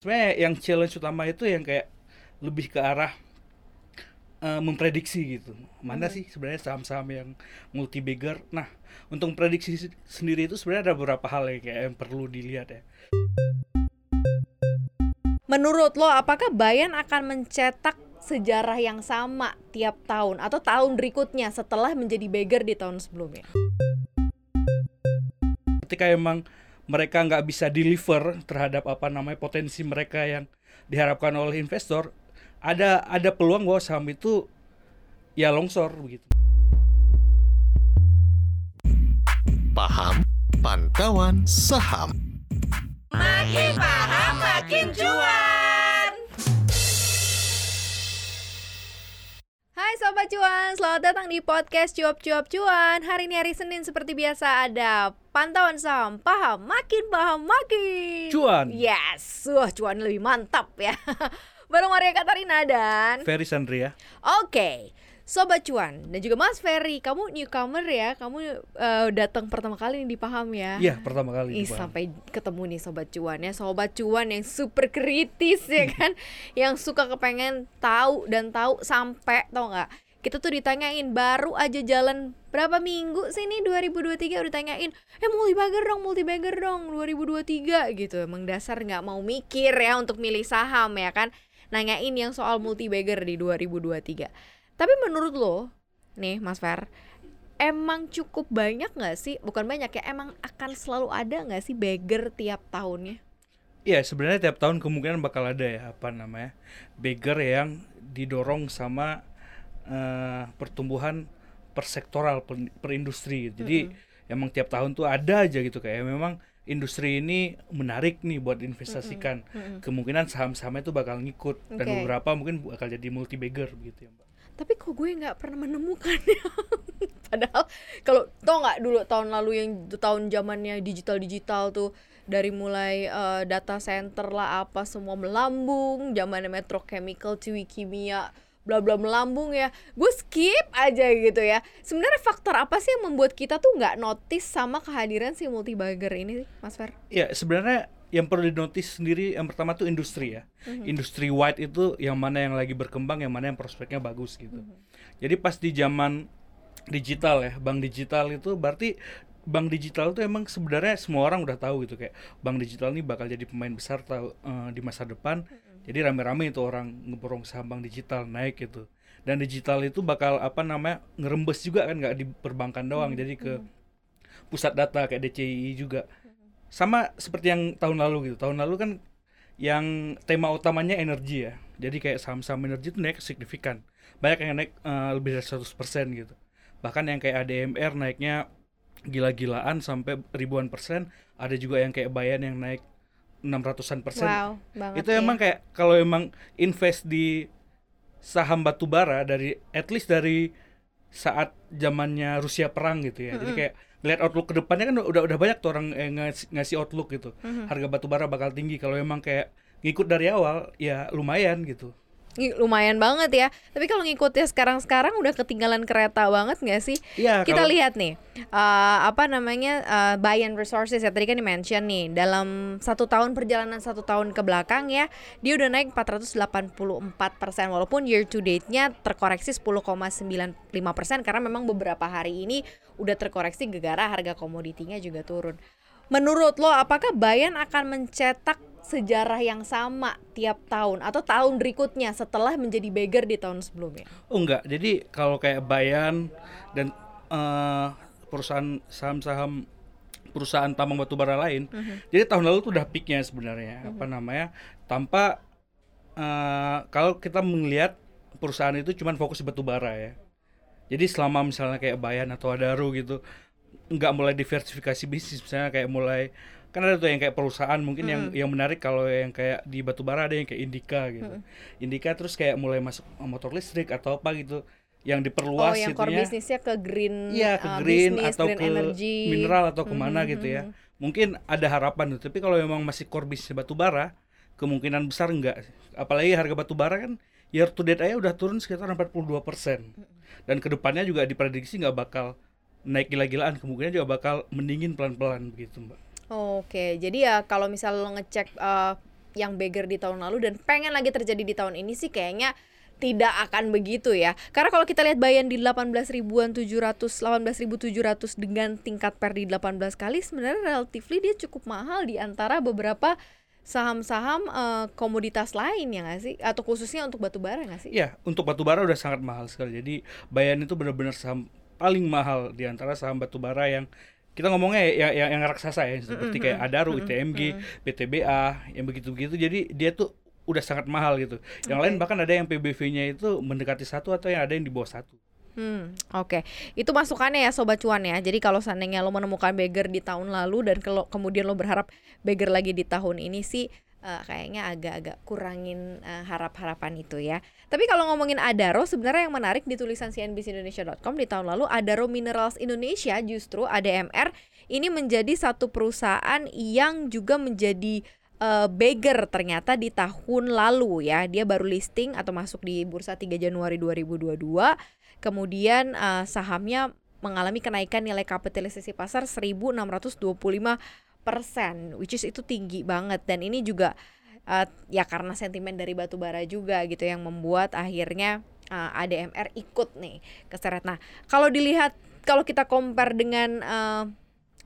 sebenarnya yang challenge utama itu yang kayak lebih ke arah uh, memprediksi gitu. Mana hmm. sih sebenarnya saham-saham yang multi bagger nah untuk prediksi sendiri itu sebenarnya ada beberapa hal yang kayak yang perlu dilihat ya. Menurut lo apakah Bayan akan mencetak sejarah yang sama tiap tahun atau tahun berikutnya setelah menjadi beggar di tahun sebelumnya? Ketika emang mereka nggak bisa deliver terhadap apa namanya potensi mereka yang diharapkan oleh investor ada ada peluang bahwa saham itu ya longsor begitu. Paham pantauan saham. Makin paham makin cuan. Hai Sobat Cuan, selamat datang di podcast Cuap Cuap Cuan Hari ini hari Senin seperti biasa ada pantauan saham Paham, makin paham, makin Cuan Yes, wah cuan lebih mantap ya Bareng Maria Katarina dan Ferry Sandria. Oke. Okay. Sobat Cuan dan juga Mas Ferry, kamu newcomer ya, kamu uh, datang pertama kali nih di Paham ya? Iya, pertama kali. Ih, sampai ketemu nih Sobat Cuan ya, Sobat Cuan yang super kritis ya kan, yang suka kepengen tahu dan tahu sampai tau nggak? kita tuh ditanyain baru aja jalan berapa minggu sih nih 2023 udah ditanyain eh multibagger dong multibagger dong 2023 gitu emang dasar nggak mau mikir ya untuk milih saham ya kan nanyain yang soal multi bagger di 2023. Tapi menurut lo, nih Mas Fer, emang cukup banyak nggak sih? Bukan banyak ya, emang akan selalu ada nggak sih beggar tiap tahunnya? Iya sebenarnya tiap tahun kemungkinan bakal ada ya apa namanya beggar yang didorong sama uh, pertumbuhan persektoral per, per industri. Jadi mm -hmm. emang tiap tahun tuh ada aja gitu kayak memang industri ini menarik nih buat investasikan. Mm -hmm. Kemungkinan saham-sahamnya itu bakal ngikut okay. dan beberapa mungkin bakal jadi multi bagger gitu ya, Mbak. Tapi kok gue nggak pernah menemukannya. Padahal kalau tau nggak dulu tahun lalu yang tahun zamannya digital-digital tuh dari mulai uh, data center lah apa semua melambung, zamannya Metrochemical, Ciwi Kimia bla bla melambung ya gue skip aja gitu ya sebenarnya faktor apa sih yang membuat kita tuh nggak notice sama kehadiran si multibagger ini mas Fer? Ya sebenarnya yang perlu dinotis sendiri yang pertama tuh industri ya mm-hmm. industri wide itu yang mana yang lagi berkembang yang mana yang prospeknya bagus gitu mm-hmm. jadi pas di zaman digital ya bank digital itu berarti bank digital itu emang sebenarnya semua orang udah tahu gitu kayak bank digital ini bakal jadi pemain besar tahu uh, di masa depan mm-hmm jadi rame-rame itu orang ngeborong saham bank digital naik gitu dan digital itu bakal apa namanya ngerembes juga kan nggak di perbankan doang hmm. jadi ke hmm. pusat data kayak DCI juga sama seperti yang tahun lalu gitu. Tahun lalu kan yang tema utamanya energi ya. Jadi kayak saham-saham energi itu naik signifikan. Banyak yang naik uh, lebih dari 100% gitu. Bahkan yang kayak ADMR naiknya gila-gilaan sampai ribuan persen. Ada juga yang kayak Bayan yang naik enam ratusan persen. Wow, banget itu ya. emang kayak kalau emang invest di saham batu bara dari at least dari saat zamannya Rusia perang gitu ya. Mm -hmm. Jadi kayak lihat outlook ke depannya kan udah udah banyak tuh orang yang ngasih, ngasih outlook gitu. Mm -hmm. Harga batu bara bakal tinggi kalau emang kayak ngikut dari awal ya lumayan gitu lumayan banget ya. Tapi kalau ngikutnya sekarang-sekarang udah ketinggalan kereta banget nggak sih? Iya. Kita kalau... lihat nih, uh, apa namanya uh, buy and resources ya tadi kan di mention nih dalam satu tahun perjalanan satu tahun ke belakang ya, dia udah naik 484 persen walaupun year to date-nya terkoreksi 10,95 persen karena memang beberapa hari ini udah terkoreksi gegara harga komoditinya juga turun. Menurut lo, apakah Bayan akan mencetak sejarah yang sama tiap tahun atau tahun berikutnya setelah menjadi beggar di tahun sebelumnya? Oh enggak, jadi kalau kayak Bayan dan uh, perusahaan saham-saham perusahaan tambang batubara lain, uh mhm. -huh. jadi tahun lalu tuh udah peaknya sebenarnya uh -huh. apa namanya tanpa uh, kalau kita melihat perusahaan itu cuma fokus di batubara ya. Jadi selama misalnya kayak Bayan atau Adaru gitu nggak mulai diversifikasi bisnis misalnya kayak mulai kan ada tuh yang kayak perusahaan mungkin hmm. yang yang menarik kalau yang kayak di batubara ada yang kayak Indika gitu. Hmm. Indika terus kayak mulai masuk motor listrik atau apa gitu yang diperluas oh, yang core bisnisnya ke green iya ke uh, green business, atau green ke energy. mineral atau ke mana hmm, gitu ya mungkin ada harapan tuh tapi kalau memang masih core bisnis batubara kemungkinan besar enggak apalagi harga batubara kan year to date aja udah turun sekitar 42 persen dan ke depannya juga diprediksi nggak bakal naik gila-gilaan kemungkinan juga bakal mendingin pelan-pelan begitu mbak. Oke, jadi ya kalau misal lo ngecek uh, yang beggar di tahun lalu dan pengen lagi terjadi di tahun ini sih kayaknya tidak akan begitu ya. Karena kalau kita lihat Bayan di 18 ribuan 700 18.700 dengan tingkat per di 18 kali sebenarnya relatively dia cukup mahal di antara beberapa saham-saham uh, komoditas lain ya nggak sih atau khususnya untuk batu bara nggak sih? Iya, untuk batu bara udah sangat mahal sekali. Jadi Bayan itu benar-benar saham paling mahal di antara saham batu bara yang kita ngomongnya ya yang, yang raksasa ya seperti kayak Adaru, ITMG, PTBA yang begitu-begitu. Jadi dia tuh udah sangat mahal gitu. Yang okay. lain bahkan ada yang PBV-nya itu mendekati satu atau yang ada yang di bawah satu. Hmm, oke. Okay. Itu masukannya ya sobat cuan ya. Jadi kalau seandainya lo menemukan beggar di tahun lalu dan kalau kemudian lo berharap beggar lagi di tahun ini sih uh, kayaknya agak-agak kurangin uh, harap-harapan itu ya. Tapi kalau ngomongin Adaro sebenarnya yang menarik di tulisan cnbcindonesia.com di tahun lalu Adaro Minerals Indonesia justru ADMR ini menjadi satu perusahaan yang juga menjadi uh, beggar ternyata di tahun lalu ya. Dia baru listing atau masuk di bursa 3 Januari 2022. Kemudian uh, sahamnya mengalami kenaikan nilai kapitalisasi pasar 1625 persen, which is itu tinggi banget dan ini juga uh, ya karena sentimen dari batu bara juga gitu yang membuat akhirnya uh, ADMR ikut nih keseret. Nah kalau dilihat kalau kita compare dengan uh,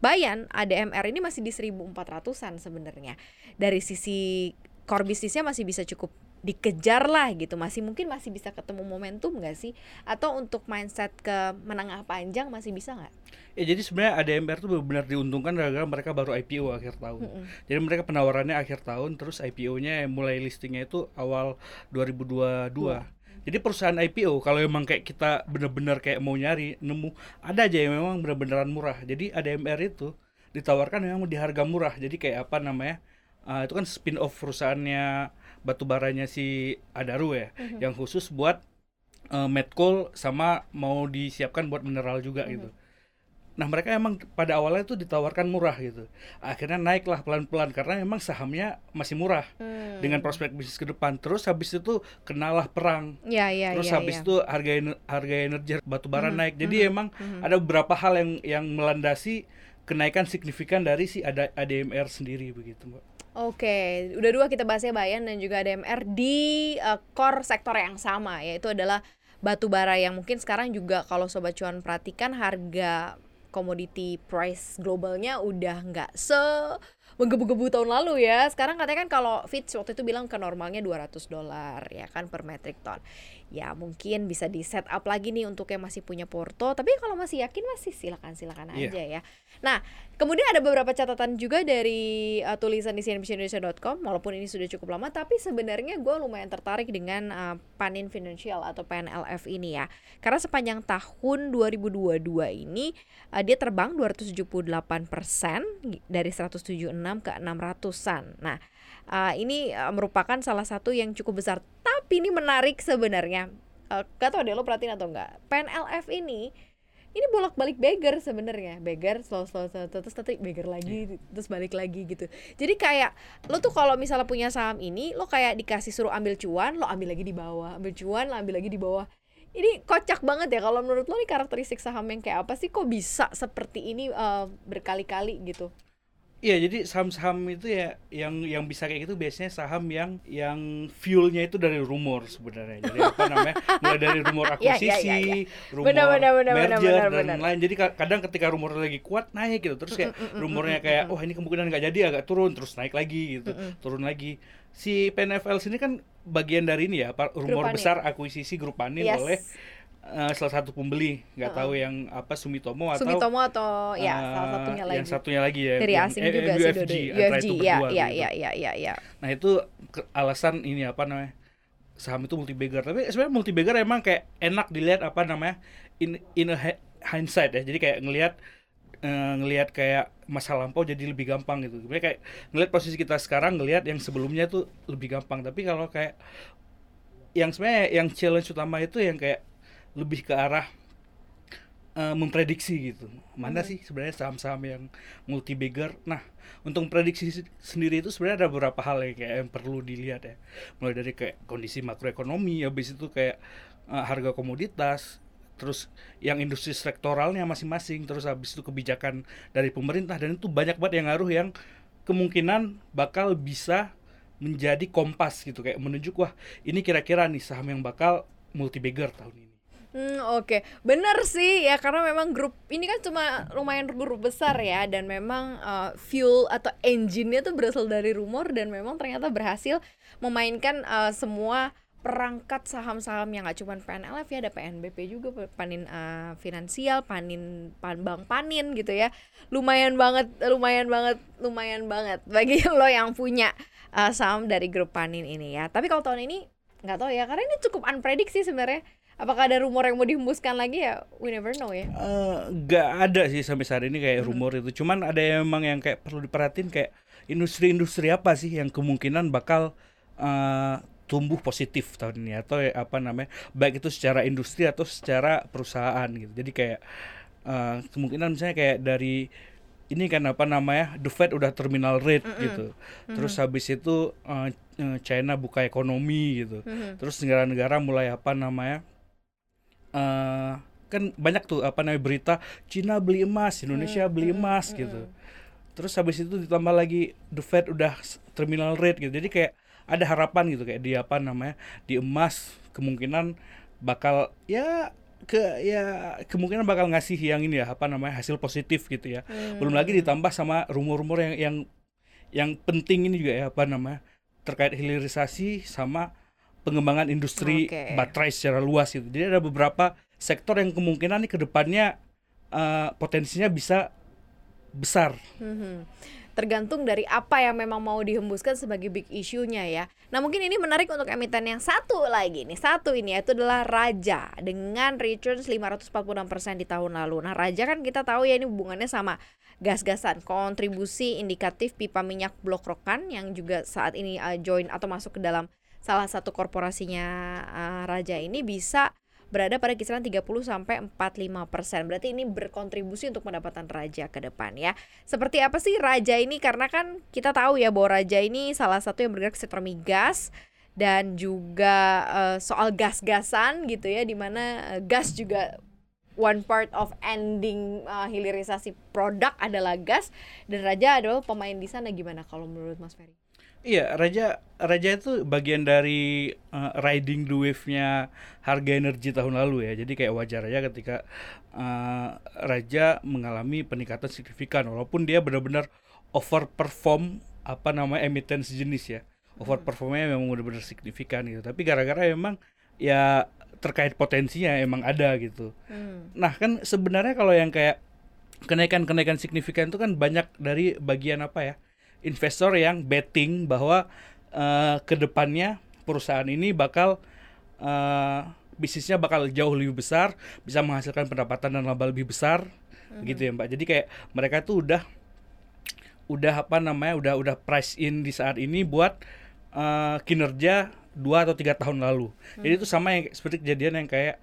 Bayan ADMR ini masih di 1400-an sebenarnya. Dari sisi core bisnisnya masih bisa cukup dikejar lah gitu masih mungkin masih bisa ketemu momentum nggak sih atau untuk mindset ke menengah panjang masih bisa nggak? Ya jadi sebenarnya ADMR tuh benar-benar diuntungkan gara-gara mereka baru IPO akhir tahun. Mm -hmm. Jadi mereka penawarannya akhir tahun terus IPO-nya mulai listingnya itu awal 2022. Dua jadi perusahaan IPO kalau emang kayak kita bener-bener kayak mau nyari nemu ada aja yang memang bener-beneran murah jadi ADMR itu ditawarkan memang di harga murah jadi kayak apa namanya uh, itu kan spin off perusahaannya batu baranya si Adaru ya mm-hmm. yang khusus buat uh, met coal sama mau disiapkan buat mineral juga mm-hmm. gitu Nah mereka emang pada awalnya itu ditawarkan murah gitu. Akhirnya naiklah pelan-pelan karena memang sahamnya masih murah hmm. dengan prospek bisnis ke depan. Terus habis itu kenalah perang. Ya, ya, Terus ya, habis ya. itu harga harga energi batu bara hmm. naik. Jadi hmm. emang hmm. ada beberapa hal yang yang melandasi kenaikan signifikan dari si ada ADMR sendiri begitu, Mbak. Oke, udah dua kita bahasnya Bayan dan juga ADMR di uh, core sektor yang sama yaitu adalah batu bara yang mungkin sekarang juga kalau sobat cuan perhatikan harga commodity price globalnya udah nggak se menggebu-gebu tahun lalu ya. Sekarang katanya kan kalau Fitch waktu itu bilang ke normalnya 200 dolar ya kan per metric ton ya mungkin bisa di set up lagi nih untuk yang masih punya Porto tapi kalau masih yakin masih silakan silakan yeah. aja ya nah kemudian ada beberapa catatan juga dari uh, tulisan di cnbcindonesia.com walaupun ini sudah cukup lama tapi sebenarnya gue lumayan tertarik dengan uh, Panin Financial atau PNLF ini ya karena sepanjang tahun 2022 ini uh, dia terbang 278% dari 176 ke 600-an nah uh, ini uh, merupakan salah satu yang cukup besar. Tapi ini menarik sebenarnya. Uh, gak tau deh lo perhatiin atau enggak. PNLF ini ini bolak-balik beggar sebenarnya beggar slow slow slow terus nanti beggar lagi yeah. terus balik lagi gitu jadi kayak lo tuh kalau misalnya punya saham ini lo kayak dikasih suruh ambil cuan lo ambil lagi di bawah ambil cuan lo ambil lagi di bawah ini kocak banget ya kalau menurut lo nih karakteristik saham yang kayak apa sih kok bisa seperti ini uh, berkali-kali gitu Iya, jadi saham-saham itu ya yang yang bisa kayak gitu biasanya saham yang yang fuelnya itu dari rumor sebenarnya. Jadi apa namanya? Mulai dari rumor akuisisi, ya, ya, ya, ya. rumor benar, benar, benar, merger benar, benar, dan lain. Jadi kadang ketika rumor lagi kuat naik gitu, terus kayak rumornya kayak wah oh, ini kemungkinan nggak jadi agak turun, terus naik lagi gitu, turun lagi. Si PNFL sini kan bagian dari ini ya, rumor besar akuisisi grup Panin yes. oleh uh, salah satu pembeli nggak uh -uh. tahu yang apa Sumitomo atau Sumitomo atau ya uh, salah satunya lagi yang satunya lagi ya dari asing yang, juga eh, sih UFG, UFG ya ya, ya, ya ya ya ya nah itu alasan ini apa namanya saham itu multi bagger tapi sebenarnya multi bagger emang kayak enak dilihat apa namanya in in a hindsight ya jadi kayak ngelihat uh, ngelihat kayak masa lampau jadi lebih gampang gitu. Sebenarnya kayak ngelihat posisi kita sekarang ngelihat yang sebelumnya tuh lebih gampang. Tapi kalau kayak yang sebenarnya yang challenge utama itu yang kayak lebih ke arah uh, memprediksi gitu mana hmm. sih sebenarnya saham-saham yang multi bagger nah untuk prediksi sendiri itu sebenarnya ada beberapa hal yang kayak yang perlu dilihat ya mulai dari kayak kondisi makroekonomi habis itu kayak uh, harga komoditas terus yang industri sektoralnya masing-masing terus habis itu kebijakan dari pemerintah dan itu banyak banget yang ngaruh yang kemungkinan bakal bisa menjadi kompas gitu kayak menunjuk wah ini kira-kira nih saham yang bakal multi bagger tahun ini. Hmm, oke. Bener sih ya karena memang grup ini kan cuma lumayan grup besar ya dan memang uh, fuel atau engine-nya tuh berasal dari rumor dan memang ternyata berhasil memainkan uh, semua perangkat saham-saham yang gak cuma PNLF ya ada PNBP juga Panin uh, Finansial, Panin Pan Bank Panin gitu ya. Lumayan banget, lumayan banget, lumayan banget bagi lo yang punya uh, saham dari grup Panin ini ya. Tapi kalau tahun ini nggak tahu ya karena ini cukup unprediksi sebenarnya apakah ada rumor yang mau dihembuskan lagi ya? We never know ya. Uh, gak ada sih sampai saat ini kayak rumor itu. Cuman ada yang emang yang kayak perlu diperhatiin kayak industri-industri apa sih yang kemungkinan bakal uh, tumbuh positif tahun ini? Atau ya, apa namanya? Baik itu secara industri atau secara perusahaan gitu. Jadi kayak uh, kemungkinan misalnya kayak dari ini kan apa namanya? The Fed udah terminal rate mm -hmm. gitu terus mm -hmm. habis itu uh, China buka ekonomi gitu. Mm -hmm. terus negara-negara mulai apa namanya uh, kan banyak tuh apa namanya berita Cina beli emas Indonesia mm -hmm. beli emas mm -hmm. gitu terus habis itu ditambah lagi the Fed udah terminal rate gitu jadi kayak ada harapan gitu kayak di apa namanya di emas kemungkinan bakal ya ke ya kemungkinan bakal ngasih yang ini ya apa namanya hasil positif gitu ya hmm. belum lagi ditambah sama rumor-rumor yang yang yang penting ini juga ya apa namanya terkait hilirisasi sama pengembangan industri okay. baterai secara luas gitu jadi ada beberapa sektor yang kemungkinan nih ke depannya uh, potensinya bisa besar. Hmm tergantung dari apa yang memang mau dihembuskan sebagai big issue-nya ya. Nah mungkin ini menarik untuk emiten yang satu lagi nih, satu ini yaitu adalah Raja dengan returns 546% di tahun lalu. Nah Raja kan kita tahu ya ini hubungannya sama gas-gasan, kontribusi indikatif pipa minyak blok rokan yang juga saat ini uh, join atau masuk ke dalam salah satu korporasinya uh, Raja ini bisa berada pada kisaran 30 sampai 45 persen. Berarti ini berkontribusi untuk pendapatan raja ke depan ya. Seperti apa sih raja ini? Karena kan kita tahu ya bahwa raja ini salah satu yang bergerak sektor migas dan juga uh, soal gas-gasan gitu ya, di mana uh, gas juga one part of ending uh, hilirisasi produk adalah gas dan raja adalah pemain di sana gimana kalau menurut Mas Ferry? Iya, Raja Raja itu bagian dari uh, riding the wave-nya harga energi tahun lalu ya. Jadi kayak wajar aja ketika uh, Raja mengalami peningkatan signifikan walaupun dia benar-benar overperform apa namanya emiten sejenis ya. Overperformnya memang benar-benar signifikan gitu. Tapi gara-gara memang ya terkait potensinya emang ada gitu. Hmm. Nah, kan sebenarnya kalau yang kayak kenaikan-kenaikan signifikan itu kan banyak dari bagian apa ya? Investor yang betting bahwa uh, ke depannya perusahaan ini bakal uh, bisnisnya bakal jauh lebih besar, bisa menghasilkan pendapatan dan laba lebih besar, mm-hmm. gitu ya mbak. Jadi kayak mereka tuh udah udah apa namanya udah udah price in di saat ini buat uh, kinerja dua atau tiga tahun lalu. Hmm. Jadi itu sama yang seperti kejadian yang kayak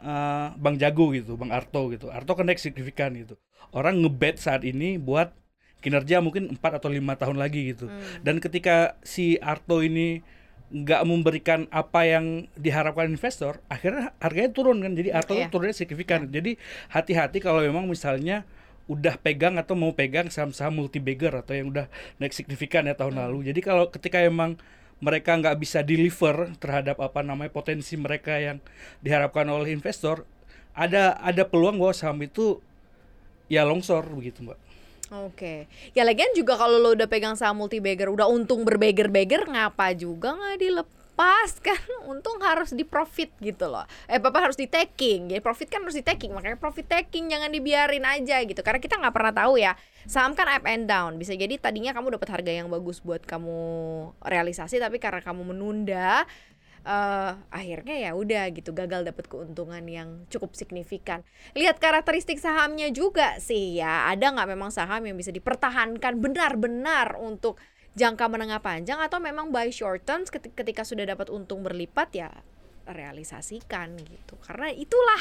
uh, Bang Jago gitu, Bang Arto gitu. Arto kan naik signifikan gitu. Orang ngebet saat ini buat kinerja mungkin empat atau lima tahun lagi gitu. Hmm. Dan ketika si Arto ini nggak memberikan apa yang diharapkan investor, akhirnya harganya turun kan. Jadi Arto yeah. turunnya signifikan. Yeah. Jadi hati-hati kalau memang misalnya udah pegang atau mau pegang saham-saham multi bagger atau yang udah naik signifikan ya tahun hmm. lalu. Jadi kalau ketika emang mereka nggak bisa deliver terhadap apa namanya potensi mereka yang diharapkan oleh investor, ada ada peluang bahwa saham itu ya longsor begitu mbak. Oke, ya lagian juga kalau lo udah pegang saham multi bagger, udah untung berbeger-beger, ngapa juga nggak dilepas kan? Untung harus di profit gitu loh. Eh, bapak harus di taking. Jadi profit kan harus di taking, makanya profit taking jangan dibiarin aja gitu. Karena kita nggak pernah tahu ya. Saham kan up and down. Bisa jadi tadinya kamu dapat harga yang bagus buat kamu realisasi, tapi karena kamu menunda, uh, akhirnya ya udah gitu gagal dapat keuntungan yang cukup signifikan. Lihat karakteristik sahamnya juga sih ya, ada nggak memang saham yang bisa dipertahankan benar-benar untuk jangka menengah panjang atau memang buy short terms ketika sudah dapat untung berlipat ya realisasikan gitu. Karena itulah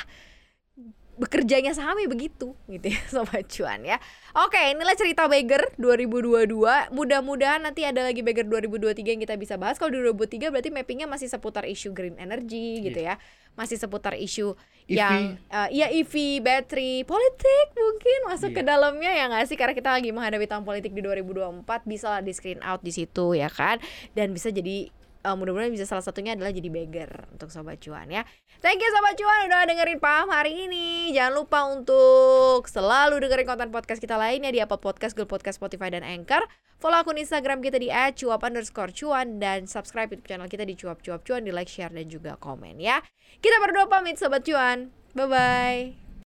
bekerjanya saham ya begitu gitu ya sobat cuan ya. Oke, inilah cerita Beggar 2022. Mudah-mudahan nanti ada lagi Beggar 2023 yang kita bisa bahas. Kalau di 2023 berarti mappingnya masih seputar isu green energy gitu ya. Masih seputar isu EV. yang eh, ya EV, battery, politik mungkin masuk ke Iya. dalamnya ya nggak sih karena kita lagi menghadapi tahun politik di 2024 bisa lah di screen out di situ ya kan dan bisa jadi eh, mudah-mudahan bisa salah satunya adalah jadi beggar untuk sobat cuan ya. Thank you sobat cuan udah dengerin paham hari ini. Jangan lupa untuk selalu dengerin konten podcast kita lainnya di Apple Podcast, Google Podcast, Spotify dan Anchor. Follow akun Instagram kita di @cuap underscore cuan dan subscribe YouTube channel kita di cuap cuap cuan di like, share dan juga komen ya. Kita berdua pamit sobat cuan. Bye bye.